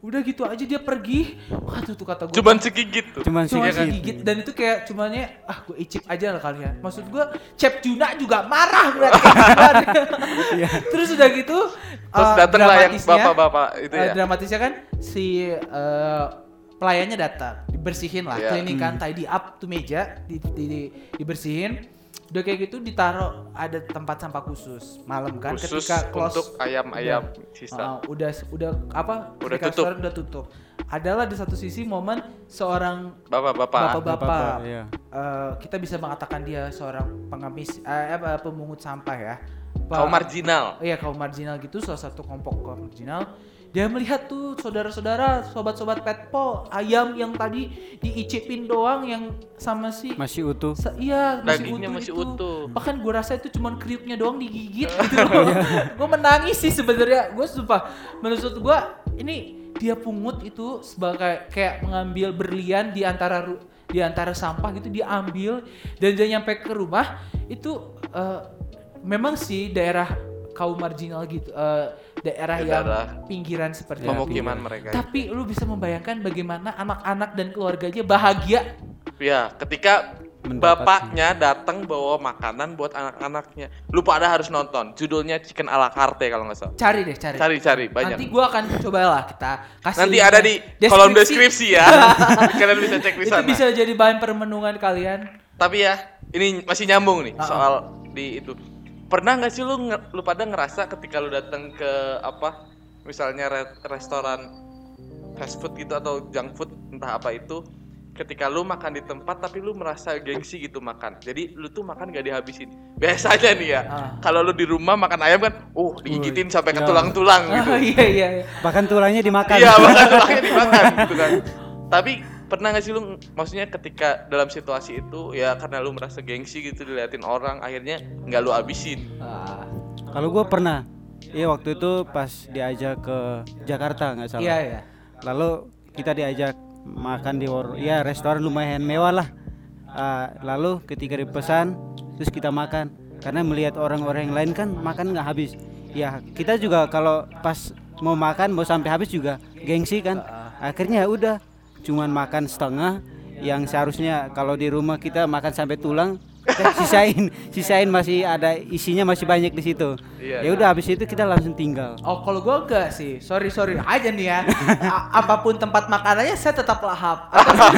Speaker 1: udah gitu aja dia pergi. Wah tuh, tuh kata gue
Speaker 2: cuman segigit tuh.
Speaker 3: Cuman
Speaker 1: cuma
Speaker 3: sedikit.
Speaker 1: gigit dan itu kayak cumannya ah gue icip aja lah kali ya maksud gue Chef Juna juga marah berarti. Kan [laughs] terus udah gitu
Speaker 2: terus
Speaker 1: eh,
Speaker 2: datang lah yang bapak-bapak itu
Speaker 1: eh,
Speaker 2: ya
Speaker 1: dramatisnya kan si eh, pelayannya datang dibersihin lah
Speaker 2: Iya.
Speaker 1: cleaning kan tidy up tuh meja di, di- di- dibersihin udah kayak gitu ditaruh ada tempat sampah khusus malam kan
Speaker 2: khusus
Speaker 1: ketika close.
Speaker 2: untuk ayam-ayam
Speaker 1: udah,
Speaker 2: sisa.
Speaker 1: Uh, udah udah apa
Speaker 2: Udah
Speaker 1: ketika
Speaker 2: tutup.
Speaker 1: udah tutup. Adalah di satu sisi momen seorang
Speaker 2: bapak-bapak
Speaker 1: bapak-bapak
Speaker 3: iya.
Speaker 1: eh, kita bisa mengatakan dia seorang pengemis eh, apa pemungut sampah ya.
Speaker 2: Kaum marginal.
Speaker 1: Iya kaum marginal gitu salah satu kelompok kaum marginal dia melihat tuh saudara-saudara sobat-sobat petpol ayam yang tadi diicipin doang yang sama si
Speaker 3: Masih utuh.
Speaker 1: Sa- iya masih
Speaker 2: Dagingnya
Speaker 1: utuh
Speaker 2: masih
Speaker 1: itu.
Speaker 2: utuh.
Speaker 1: Bahkan gue rasa itu cuman kriuknya doang digigit [laughs] gitu loh. gue menangis sih sebenarnya. Gue sumpah menurut gue ini dia pungut itu sebagai kayak mengambil berlian di antara di antara sampah gitu dia ambil dan dia nyampe ke rumah itu eh, memang sih daerah kaum marginal gitu eh, daerah yang
Speaker 2: Daerah
Speaker 1: pinggiran seperti itu.
Speaker 2: pemukiman mereka
Speaker 1: Tapi lu bisa membayangkan bagaimana anak-anak dan keluarganya bahagia
Speaker 2: Ya, ketika bapaknya datang bawa makanan buat anak-anaknya. Lu pada harus nonton. Judulnya Chicken ala carte kalau nggak salah.
Speaker 1: cari deh cari
Speaker 2: Cari-cari banyak.
Speaker 1: nanti gua akan coba lah kita kasih
Speaker 2: Nanti ada di kolom deskripsi ya. [laughs] Kalian bisa cek di
Speaker 1: itu
Speaker 2: sana.
Speaker 1: bisa jadi bahan permenungan kalian
Speaker 2: Tapi ya, ini masih nyambung nih
Speaker 1: Ah, ah.
Speaker 2: soal di itu. Pernah nggak sih lu lu pada ngerasa ketika lu datang ke apa? Misalnya re- restoran fast food gitu atau junk food entah apa itu ketika lu makan di tempat tapi lu merasa gengsi gitu makan jadi lu tuh makan gak dihabisin [laughs] biasanya nih ya
Speaker 1: Ah.
Speaker 2: kalau lu di rumah makan ayam kan uh digigitin sampai ke
Speaker 3: Ya.
Speaker 2: tulang-tulang [laughs] gitu
Speaker 1: Ah, iya iya iya.
Speaker 3: Bahkan tulangnya dimakan.
Speaker 2: iya [laughs] makan tulangnya dimakan gitu kan tapi pernah gak sih lu maksudnya ketika dalam situasi itu ya karena lu merasa gengsi gitu diliatin orang akhirnya nggak lu habisin
Speaker 1: Ah,
Speaker 3: Kalau gue pernah, iya waktu itu pas diajak ke Jakarta nggak salah.
Speaker 1: iya iya.
Speaker 3: Lalu kita diajak makan di war, ya restoran lumayan mewah lah. Ah, lalu ketika dipesan, terus kita makan. Karena melihat orang-orang yang lain kan makan nggak habis. Ya kita juga kalau pas mau makan mau sampai habis juga gengsi kan. Akhirnya ya udah, cuman makan setengah. Yang seharusnya kalau di rumah kita makan sampai tulang, kita [laughs] sisain, sisain masih ada isinya masih banyak di situ.
Speaker 2: Iya,
Speaker 3: Ya udah habis itu kita langsung tinggal.
Speaker 1: Oh kalau gue enggak sih, sorry sorry aja nih ya. A- apa pun tempat makanannya saya tetap lahap.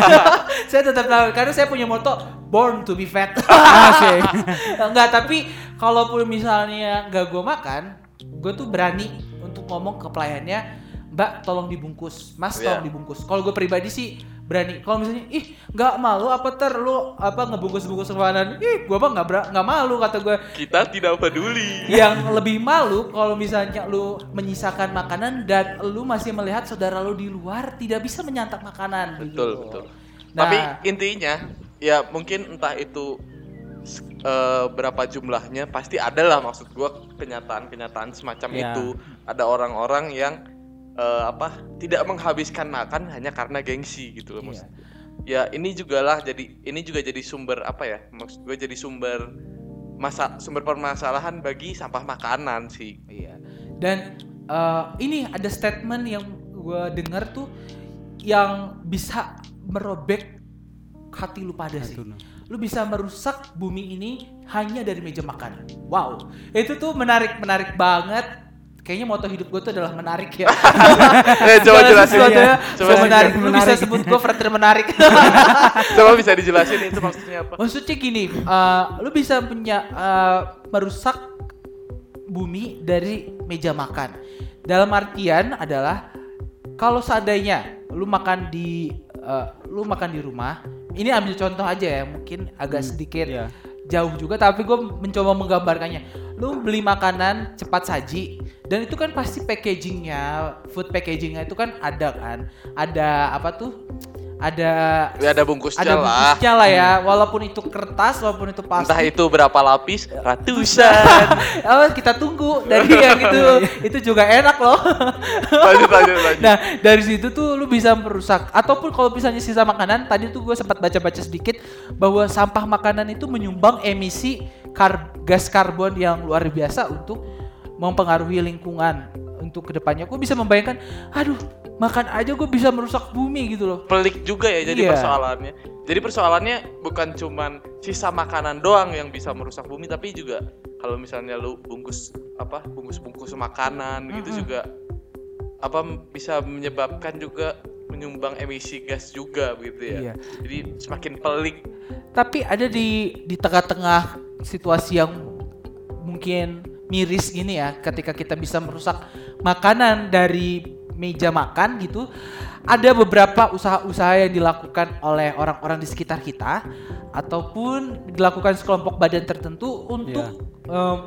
Speaker 1: [laughs] saya tetap lahap karena saya punya moto born to be fat.
Speaker 3: Asik. [laughs]
Speaker 1: enggak tapi kalaupun misalnya enggak gue makan, gue tuh berani untuk ngomong ke pelayannya, Mbak tolong dibungkus, Mas
Speaker 2: Iya.
Speaker 1: tolong dibungkus. Kalau gue pribadi sih berani. Kalau misalnya ih nggak malu apa ter lu apa ngebungkus-bungkus makanan, ih gue mah nggak nggak malu kata gue
Speaker 2: kita tidak peduli
Speaker 1: yang lebih malu kalau misalnya lu menyisakan makanan dan lu masih melihat saudara lu di luar tidak bisa menyantap makanan.
Speaker 2: betul
Speaker 1: gitu.
Speaker 2: betul
Speaker 1: Nah,
Speaker 2: tapi intinya ya mungkin entah itu eh, berapa jumlahnya pasti ada lah maksud gua kenyataan-kenyataan semacam
Speaker 3: Ya.
Speaker 2: itu ada orang-orang yang eh, apa tidak menghabiskan makan hanya karena gengsi gitu loh
Speaker 1: Iya.
Speaker 2: maksud ya ini juga lah jadi ini juga jadi sumber apa ya maksud gue jadi sumber masa sumber permasalahan bagi sampah makanan sih
Speaker 1: Iya. Dan eh, ini ada statement yang gue dengar tuh yang bisa merobek hati lu pada sih. Lu bisa merusak bumi ini hanya dari meja makan. Wow, itu tuh menarik menarik banget. Kayaknya moto hidup gue tuh adalah menarik ya. [laughs]
Speaker 2: Eh, coba jelasin
Speaker 1: sesuatunya
Speaker 2: coba,
Speaker 1: menarik. Lu bisa sebut gue frater menarik. [laughs]
Speaker 2: coba bisa [laughs] dijelasin itu maksudnya apa
Speaker 1: Maksudnya gini, eh, lu bisa punya eh, merusak bumi dari meja makan. Dalam artian adalah kalau seandainya lu makan di eh, lu makan di rumah, ini ambil contoh aja ya, mungkin agak sedikit
Speaker 3: iya.
Speaker 1: Jauh juga tapi gue mencoba menggambarkannya. Lu beli makanan cepat saji dan itu kan pasti packagingnya, food packagingnya itu kan ada kan, ada apa tuh? Ada
Speaker 2: ya ada bungkusnya
Speaker 1: ada
Speaker 2: lah
Speaker 1: bungkusnya lah ya, walaupun itu kertas, walaupun itu
Speaker 2: entah
Speaker 1: plastik.
Speaker 2: itu berapa lapis ratusan [laughs]
Speaker 1: oh, kita tunggu dari yang [laughs] itu. itu juga enak loh.
Speaker 2: lanjut lanjut lanjut
Speaker 1: nah, dari situ tuh lu bisa merusak. Ataupun kalau misalnya sisa makanan, tadi tuh gue sempat baca-baca sedikit bahwa sampah makanan itu menyumbang emisi kar- gas karbon yang luar biasa untuk mempengaruhi lingkungan untuk ke depannya. Gue bisa membayangkan, aduh, makan aja gue bisa merusak bumi gitu loh.
Speaker 2: pelik juga ya jadi
Speaker 1: Iya.
Speaker 2: persoalannya jadi persoalannya bukan cuman sisa makanan doang yang bisa merusak bumi tapi juga kalau misalnya lu bungkus apa bungkus bungkus makanan gitu
Speaker 1: Mm-mm.
Speaker 2: juga apa bisa menyebabkan juga menyumbang emisi gas juga begitu ya
Speaker 1: Iya.
Speaker 2: jadi semakin pelik
Speaker 1: tapi ada di di tengah-tengah situasi yang mungkin miris gini ya ketika kita bisa merusak makanan dari meja makan gitu ada beberapa usaha-usaha yang dilakukan oleh orang-orang di sekitar kita ataupun dilakukan sekelompok badan tertentu untuk em,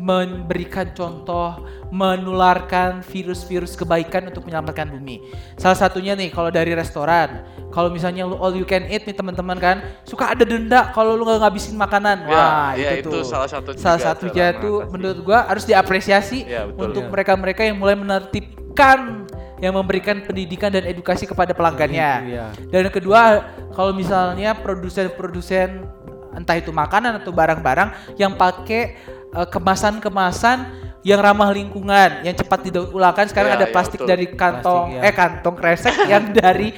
Speaker 1: memberikan contoh menularkan virus-virus kebaikan untuk menyelamatkan bumi. Salah satunya nih kalau dari restoran, kalau misalnya lu all you can eat nih teman-teman kan, suka ada denda kalau lu nggak ngabisin makanan.
Speaker 2: Ya,
Speaker 1: Wah,
Speaker 2: ya,
Speaker 1: itu,
Speaker 2: itu
Speaker 1: tuh.
Speaker 2: salah satu
Speaker 1: salah
Speaker 2: juga
Speaker 1: satunya tuh menurut gua harus diapresiasi
Speaker 2: Ya, betul.
Speaker 1: untuk
Speaker 3: Ya.
Speaker 1: mereka-mereka yang mulai menertibkan yang memberikan pendidikan dan edukasi kepada pelanggannya.
Speaker 3: Iya.
Speaker 1: Dan yang kedua, kalau misalnya produsen-produsen entah itu makanan atau barang-barang yang pakai kemasan-kemasan yang ramah lingkungan, yang cepat didaur ulangkan. Sekarang
Speaker 2: Ya,
Speaker 1: ada
Speaker 2: ya,
Speaker 1: plastik
Speaker 2: betul.
Speaker 1: dari kantong
Speaker 3: Plastik, ya.
Speaker 1: eh kantong kresek [laughs] yang dari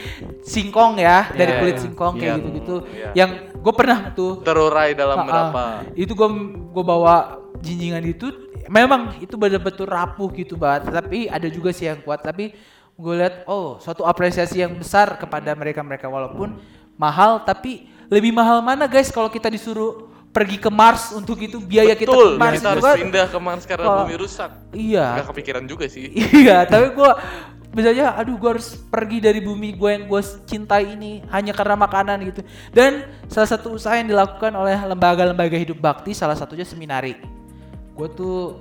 Speaker 1: singkong ya, dari
Speaker 3: Ya,
Speaker 1: kulit
Speaker 3: ya.
Speaker 1: singkong kayak
Speaker 3: Ya.
Speaker 1: gitu-gitu.
Speaker 2: Ya.
Speaker 1: Yang gue pernah tuh
Speaker 2: terurai dalam
Speaker 1: ah.
Speaker 2: berapa
Speaker 1: itu gue gue bawa jinjingan itu memang itu betul-betul rapuh gitu banget tapi ada juga sih yang kuat tapi gue lihat oh suatu apresiasi yang besar kepada mereka-mereka walaupun mahal tapi lebih mahal mana guys kalau kita disuruh pergi ke Mars untuk itu biaya kita
Speaker 2: betul
Speaker 1: ke Mars
Speaker 2: kita harus
Speaker 1: kan-
Speaker 2: pindah ke Mars karena
Speaker 1: Kalau-
Speaker 2: bumi rusak
Speaker 1: iya.
Speaker 2: Nggak kepikiran juga sih. [laughs]
Speaker 1: Iya tapi gue misalnya aduh gue harus pergi dari bumi gue yang gue cintai ini hanya karena makanan gitu. Dan salah satu usaha yang dilakukan oleh lembaga-lembaga hidup bakti salah satunya seminari. Gue tuh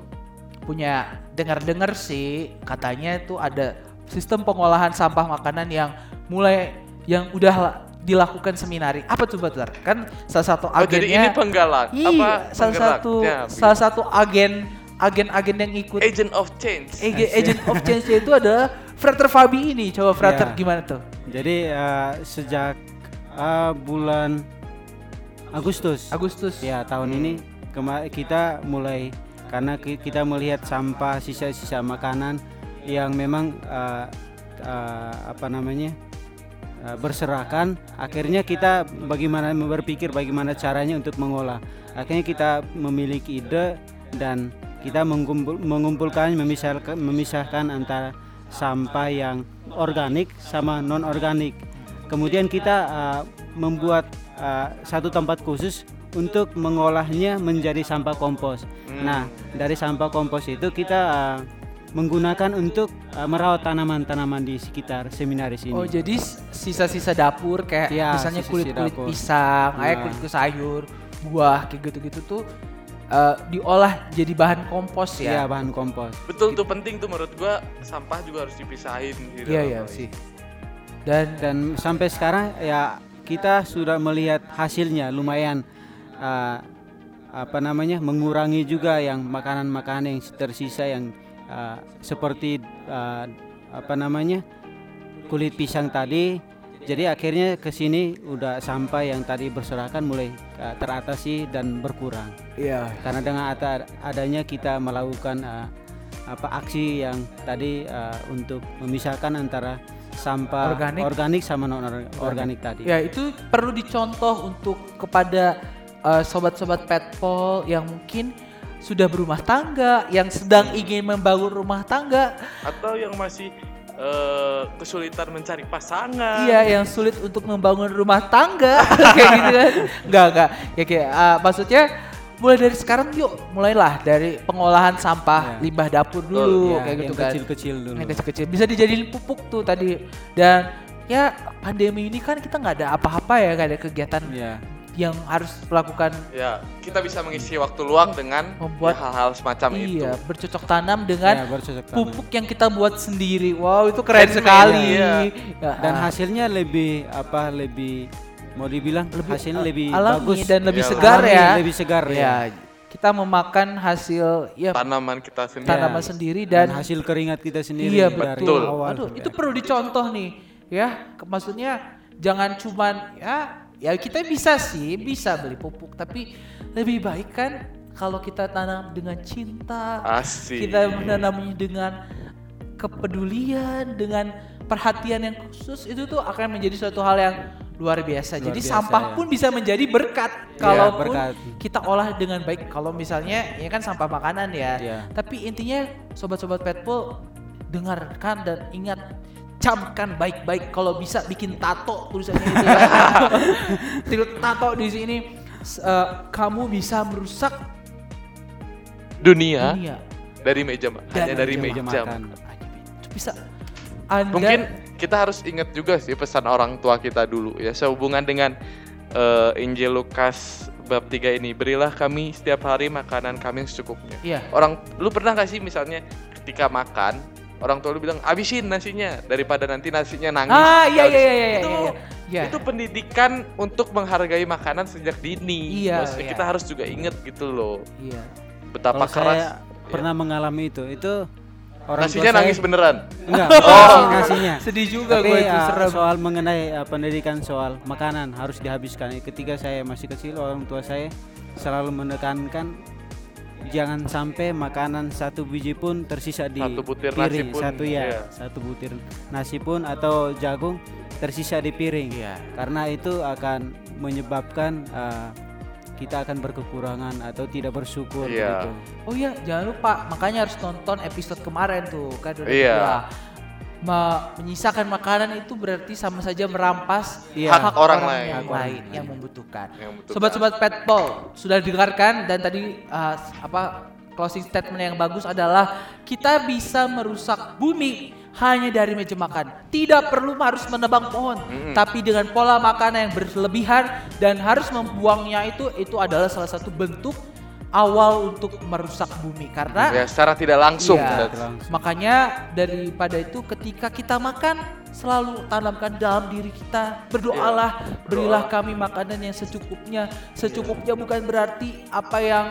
Speaker 1: punya dengar-dengar sih katanya itu ada sistem pengolahan sampah makanan yang mulai yang udah dilakukan seminari apa tuh Batar kan salah satu
Speaker 2: Oh, jadi ini
Speaker 1: agennya
Speaker 2: penggalan
Speaker 1: iya
Speaker 2: apa
Speaker 1: salah satu
Speaker 2: penggeraknya,
Speaker 1: salah satu agen agen-agen yang ikut
Speaker 2: agent of change.
Speaker 1: Ag- agent of change itu adalah Frater Fabi ini. Coba Frater
Speaker 3: Ya.
Speaker 1: gimana tuh?
Speaker 3: Jadi eh, sejak eh, bulan Agustus
Speaker 1: Agustus.
Speaker 3: ya tahun
Speaker 2: Hmm.
Speaker 3: ini kema- kita mulai karena ki- kita melihat sampah sisa-sisa makanan yang memang eh, eh, apa namanya eh, berserakan akhirnya kita bagaimana berpikir bagaimana caranya untuk mengolah. Akhirnya kita memiliki ide dan kita mengumpul, mengumpulkan memisahkan memisahkan antara sampah yang organik sama non organik kemudian kita eh, membuat eh, satu tempat khusus untuk mengolahnya menjadi sampah kompos.
Speaker 2: Hmm.
Speaker 3: nah dari sampah kompos itu kita eh, menggunakan untuk eh, merawat tanaman-tanaman di sekitar seminaris ini
Speaker 1: Oh jadi sisa-sisa dapur kayak
Speaker 3: Iya,
Speaker 1: misalnya kulit-kulit pisang, kayak
Speaker 3: Nah.
Speaker 1: kulit sayur, buah kayak gitu-gitu tuh eh, diolah jadi bahan kompos
Speaker 3: ya
Speaker 1: ya.
Speaker 3: bahan kompos
Speaker 2: Betul tuh penting tuh menurut gua sampah juga harus dipisahin di
Speaker 1: Iya iya sih. Dan
Speaker 3: dan sampai sekarang ya kita sudah melihat hasilnya lumayan eh, apa namanya mengurangi juga yang makanan-makanan yang tersisa yang eh, seperti eh, apa namanya kulit pisang tadi jadi akhirnya ke sini udah sampai yang tadi berserakan mulai eh, teratasi dan berkurang
Speaker 1: iya
Speaker 3: karena dengan ada- adanya kita melakukan eh, apa aksi yang tadi eh, untuk memisahkan antara sampah
Speaker 1: Organik.
Speaker 3: organik sama non organik tadi.
Speaker 1: Ya itu perlu dicontoh untuk kepada uh, sobat-sobat petpol yang mungkin sudah berumah tangga, yang sedang ingin membangun rumah tangga,
Speaker 2: Atau yang masih eh, kesulitan mencari pasangan.
Speaker 1: iya yang sulit untuk membangun rumah tangga [laughs] kayak gitu kan? Enggak enggak, ya kayak uh, maksudnya mulai dari sekarang yuk mulailah dari pengolahan sampah
Speaker 3: Ya.
Speaker 1: limbah dapur
Speaker 2: Betul,
Speaker 1: dulu
Speaker 3: Ya,
Speaker 1: kayak gitu
Speaker 3: yang
Speaker 1: kan.
Speaker 3: kecil-kecil dulu.
Speaker 1: Yang kecil-kecil bisa dijadiin pupuk tuh tadi dan ya pandemi ini kan kita nggak ada apa-apa ya nggak ada kegiatan
Speaker 3: Ya.
Speaker 1: Yang harus melakukan
Speaker 2: Ya, kita bisa mengisi waktu luang dengan
Speaker 1: Membuat-
Speaker 2: ya, hal-hal semacam itu.
Speaker 1: iya bercocok tanam dengan
Speaker 3: ya, bercocok tanam.
Speaker 1: pupuk yang kita buat sendiri wow itu keren
Speaker 2: Handmade,
Speaker 1: sekali
Speaker 2: iya.
Speaker 1: Ya,
Speaker 3: Dan
Speaker 1: ah,
Speaker 3: hasilnya lebih apa lebih mau dibilang hasilnya lebih
Speaker 1: alami
Speaker 3: bagus
Speaker 1: dan lebih
Speaker 2: Iya,
Speaker 1: segar
Speaker 3: Alami,
Speaker 1: ya
Speaker 3: lebih segar
Speaker 1: ya
Speaker 3: ya.
Speaker 1: kita memakan hasil ya
Speaker 2: Tanaman kita sendiri.
Speaker 1: tanaman
Speaker 3: Ya.
Speaker 1: sendiri
Speaker 3: Dan,
Speaker 1: dan,
Speaker 3: hasil keringat kita sendiri
Speaker 1: iya
Speaker 3: dari
Speaker 1: betul
Speaker 3: awal
Speaker 1: Aduh, itu perlu dicontoh nih ya maksudnya jangan cuman ya ya kita bisa sih bisa beli pupuk tapi lebih baik kan kalau kita tanam dengan cinta
Speaker 2: Asik.
Speaker 1: kita menanamnya dengan kepedulian dengan perhatian yang khusus itu tuh akan menjadi suatu hal yang luar biasa.
Speaker 3: Luar
Speaker 1: Jadi
Speaker 3: biasa,
Speaker 1: sampah
Speaker 3: ya.
Speaker 1: pun bisa menjadi berkat kalaupun
Speaker 3: berkat.
Speaker 1: kita olah dengan baik. Kalau misalnya ya kan sampah makanan ya.
Speaker 3: Iya.
Speaker 1: Tapi intinya sobat-sobat petpol dengarkan dan ingat camkan baik-baik kalau bisa bikin tato tulisannya itu ya. Tato di sini eh, kamu bisa merusak
Speaker 2: Dunia
Speaker 1: dunia.
Speaker 2: dari meja ma- hanya dari meja.
Speaker 3: makan.
Speaker 1: Itu bisa Anda
Speaker 2: Mungkin kita harus ingat juga sih pesan orang tua kita dulu ya sehubungan dengan eh, Injil Lukas bab 3 ini berilah kami setiap hari makanan kami yang secukupnya.
Speaker 1: Iya.
Speaker 2: Orang lu pernah gak sih misalnya ketika makan orang tua lu bilang abisin nasinya daripada nanti nasinya nangis.
Speaker 1: Ah iya iya
Speaker 2: habis."
Speaker 1: iya iya
Speaker 2: Itu
Speaker 1: iya. Iya.
Speaker 2: itu pendidikan untuk menghargai makanan sejak dini.
Speaker 1: Iya,
Speaker 2: Maksudnya
Speaker 1: iya.
Speaker 2: kita harus juga inget gitu loh
Speaker 1: Iya.
Speaker 2: betapa
Speaker 3: Kalau saya
Speaker 2: keras.
Speaker 3: pernah mengalami itu, itu orang tua
Speaker 2: Nasinya
Speaker 3: saya-
Speaker 2: nangis beneran.
Speaker 3: Enggak, [laughs]
Speaker 2: Oh.
Speaker 3: nasi- nasinya.
Speaker 1: Sedih juga
Speaker 3: Tapi
Speaker 1: gue itu
Speaker 3: uh,
Speaker 1: serem.
Speaker 3: soal mengenai uh, pendidikan soal makanan harus dihabiskan. Ketika saya masih kecil, orang tua saya selalu menekankan jangan sampai makanan satu biji pun tersisa di
Speaker 2: Satu butir nasi
Speaker 3: piring.
Speaker 2: pun,
Speaker 3: satu ya,
Speaker 2: iya.
Speaker 3: satu butir nasi pun atau jagung tersisa di piring.
Speaker 1: Iya.
Speaker 3: Karena itu akan menyebabkan uh, kita akan berkekurangan atau tidak bersyukur
Speaker 2: Iya.
Speaker 3: begitu.
Speaker 1: Oh iya, jangan lupa makanya harus nonton episode kemarin tuh kan udah
Speaker 2: Iya.
Speaker 1: Menyisakan makanan itu berarti sama saja merampas
Speaker 3: Iya.
Speaker 2: Hak orang lain.
Speaker 1: yang
Speaker 3: Hak orang
Speaker 1: lain yang membutuhkan.
Speaker 2: Yang membutuhkan.
Speaker 1: Sobat-sobat Petpol sudah dengarkan dan tadi uh, apa closing statement yang bagus adalah kita bisa merusak bumi hanya dari meja makan. Tidak perlu harus menebang pohon, tapi dengan pola makanan yang berlebihan dan harus membuangnya itu itu adalah salah satu bentuk awal untuk merusak bumi karena
Speaker 2: Ya, secara tidak langsung.
Speaker 1: Iya. Makanya daripada itu ketika kita makan selalu tanamkan dalam diri kita. Berdoalah berilah kami makanan yang secukupnya. Secukupnya bukan berarti apa yang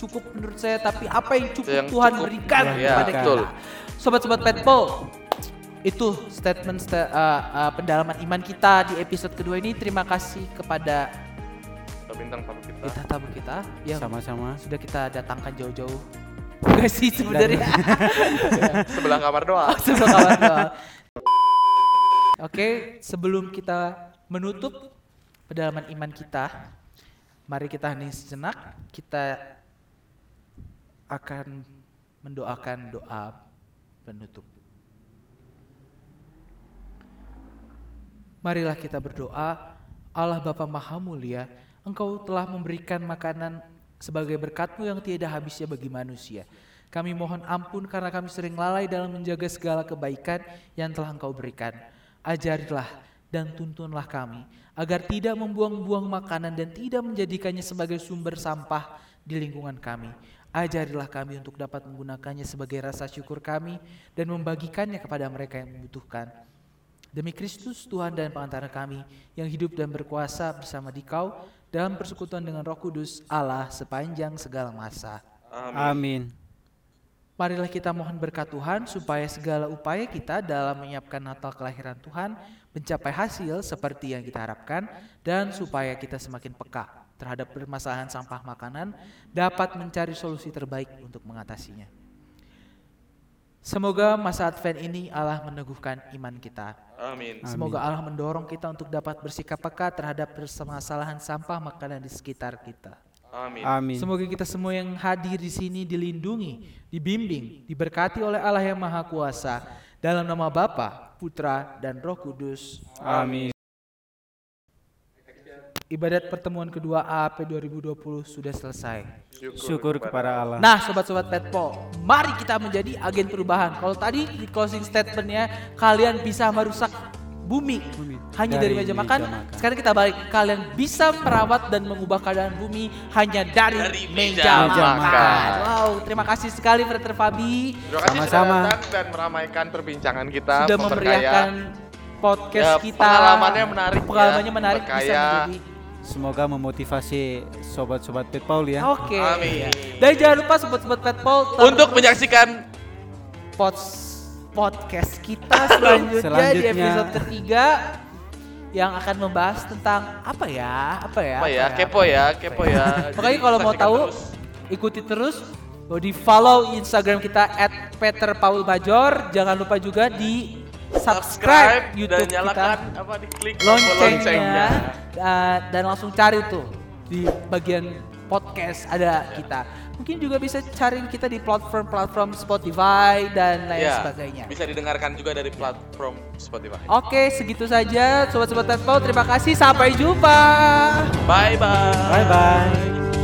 Speaker 1: cukup menurut saya tapi apa yang cukup
Speaker 2: Yang
Speaker 1: Tuhan
Speaker 2: cukup.
Speaker 1: berikan
Speaker 2: Iya,
Speaker 1: kepada kita. sobat-sobat petpol itu statement sta- uh, uh, pendalaman iman kita di episode kedua ini. Terima kasih kepada
Speaker 2: bintang tamu kita.
Speaker 1: kita tamu kita yang
Speaker 3: Sama-sama.
Speaker 1: sudah kita datangkan jauh-jauh Enggak sih sebenarnya [laughs]
Speaker 2: Sebelah kamar doang. [laughs]
Speaker 1: Sebelum kawan doang. Oke, sebelum kita menutup pedalaman iman kita, mari kita hening sejenak. Kita akan mendoakan doa penutup. Marilah kita berdoa, Allah Bapa Maha Mulia, Engkau telah memberikan makanan sebagai berkatmu yang tiada habisnya bagi manusia. Kami mohon ampun karena kami sering lalai dalam menjaga segala kebaikan yang telah Engkau berikan. Ajarilah dan tuntunlah kami agar tidak membuang-buang makanan dan tidak menjadikannya sebagai sumber sampah di lingkungan kami. Ajarilah kami untuk dapat menggunakannya sebagai rasa syukur kami dan membagikannya kepada mereka yang membutuhkan. Demi Kristus Tuhan dan pengantara kami yang hidup dan berkuasa bersama Dikau dalam persekutuan dengan Roh Kudus Allah sepanjang segala masa.
Speaker 3: Amin.
Speaker 1: Marilah kita mohon berkat Tuhan supaya segala upaya kita dalam menyiapkan Natal kelahiran Tuhan mencapai hasil seperti yang kita harapkan dan supaya kita semakin peka terhadap permasalahan sampah makanan dapat mencari solusi terbaik untuk mengatasinya. Semoga masa Advent ini Allah meneguhkan iman kita.
Speaker 2: Amin.
Speaker 1: Semoga Allah mendorong kita untuk dapat bersikap peka terhadap permasalahan sampah makanan di sekitar kita.
Speaker 2: Amin.
Speaker 3: Amin.
Speaker 1: Semoga kita semua yang hadir di sini dilindungi, dibimbing, diberkati oleh Allah yang Maha Kuasa. Dalam nama Bapa, Putra, dan Roh Kudus.
Speaker 3: Amin.
Speaker 1: Ibadat pertemuan kedua AAP 2020 sudah selesai.
Speaker 3: Syukur kepada Allah.
Speaker 1: Nah, sobat-sobat Petpol, mari kita menjadi agen perubahan. Kalau tadi di closing statementnya kalian bisa merusak bumi,
Speaker 3: Bumi.
Speaker 1: hanya dari,
Speaker 3: Dari
Speaker 1: meja, makan.
Speaker 3: makan.
Speaker 1: Sekarang kita balik, kalian bisa merawat dan mengubah keadaan bumi hanya dari,
Speaker 2: Dari
Speaker 1: meja,
Speaker 2: meja
Speaker 1: makan.
Speaker 2: makan.
Speaker 1: Wow, terima kasih sekali Frater Fabi
Speaker 2: Terima kasih sudah
Speaker 3: Sama-sama.
Speaker 2: datang dan meramaikan perbincangan kita.
Speaker 1: sudah
Speaker 2: memperkaya.
Speaker 1: memeriahkan podcast
Speaker 2: Ya,
Speaker 1: kita.
Speaker 2: pengalamannya menarik ya,
Speaker 1: Pengalamannya menarik bisa menjadi
Speaker 3: Semoga memotivasi sobat-sobat Pet Paul ya.
Speaker 1: Oke.
Speaker 2: Amin.
Speaker 1: Dan jangan lupa sobat-sobat Petpol
Speaker 2: Untuk menyaksikan
Speaker 1: pods- podcast kita selanjutnya, di
Speaker 3: Selanjutnya.
Speaker 1: episode ketiga yang akan membahas tentang apa ya? Apa ya?
Speaker 2: apa ya? Kepo ya, kepo ya. [laughs]
Speaker 1: Pokoknya kalau mau tahu
Speaker 2: terus.
Speaker 1: ikuti terus di follow Instagram kita @peterpaulmajor. Jangan lupa juga di subscribe, YouTube
Speaker 2: dan nyalakan
Speaker 1: kita
Speaker 2: apa diklik tombol
Speaker 1: loncengnya uh, dan langsung cari tuh di bagian podcast ada kita. Mungkin juga bisa cari kita di platform-platform Spotify dan lain
Speaker 2: Ya,
Speaker 1: sebagainya.
Speaker 2: bisa didengarkan juga dari platform Spotify.
Speaker 1: Oke, segitu saja sobat-sobat Petpol. Terima kasih. Sampai jumpa.
Speaker 2: Bye bye.
Speaker 3: Bye bye.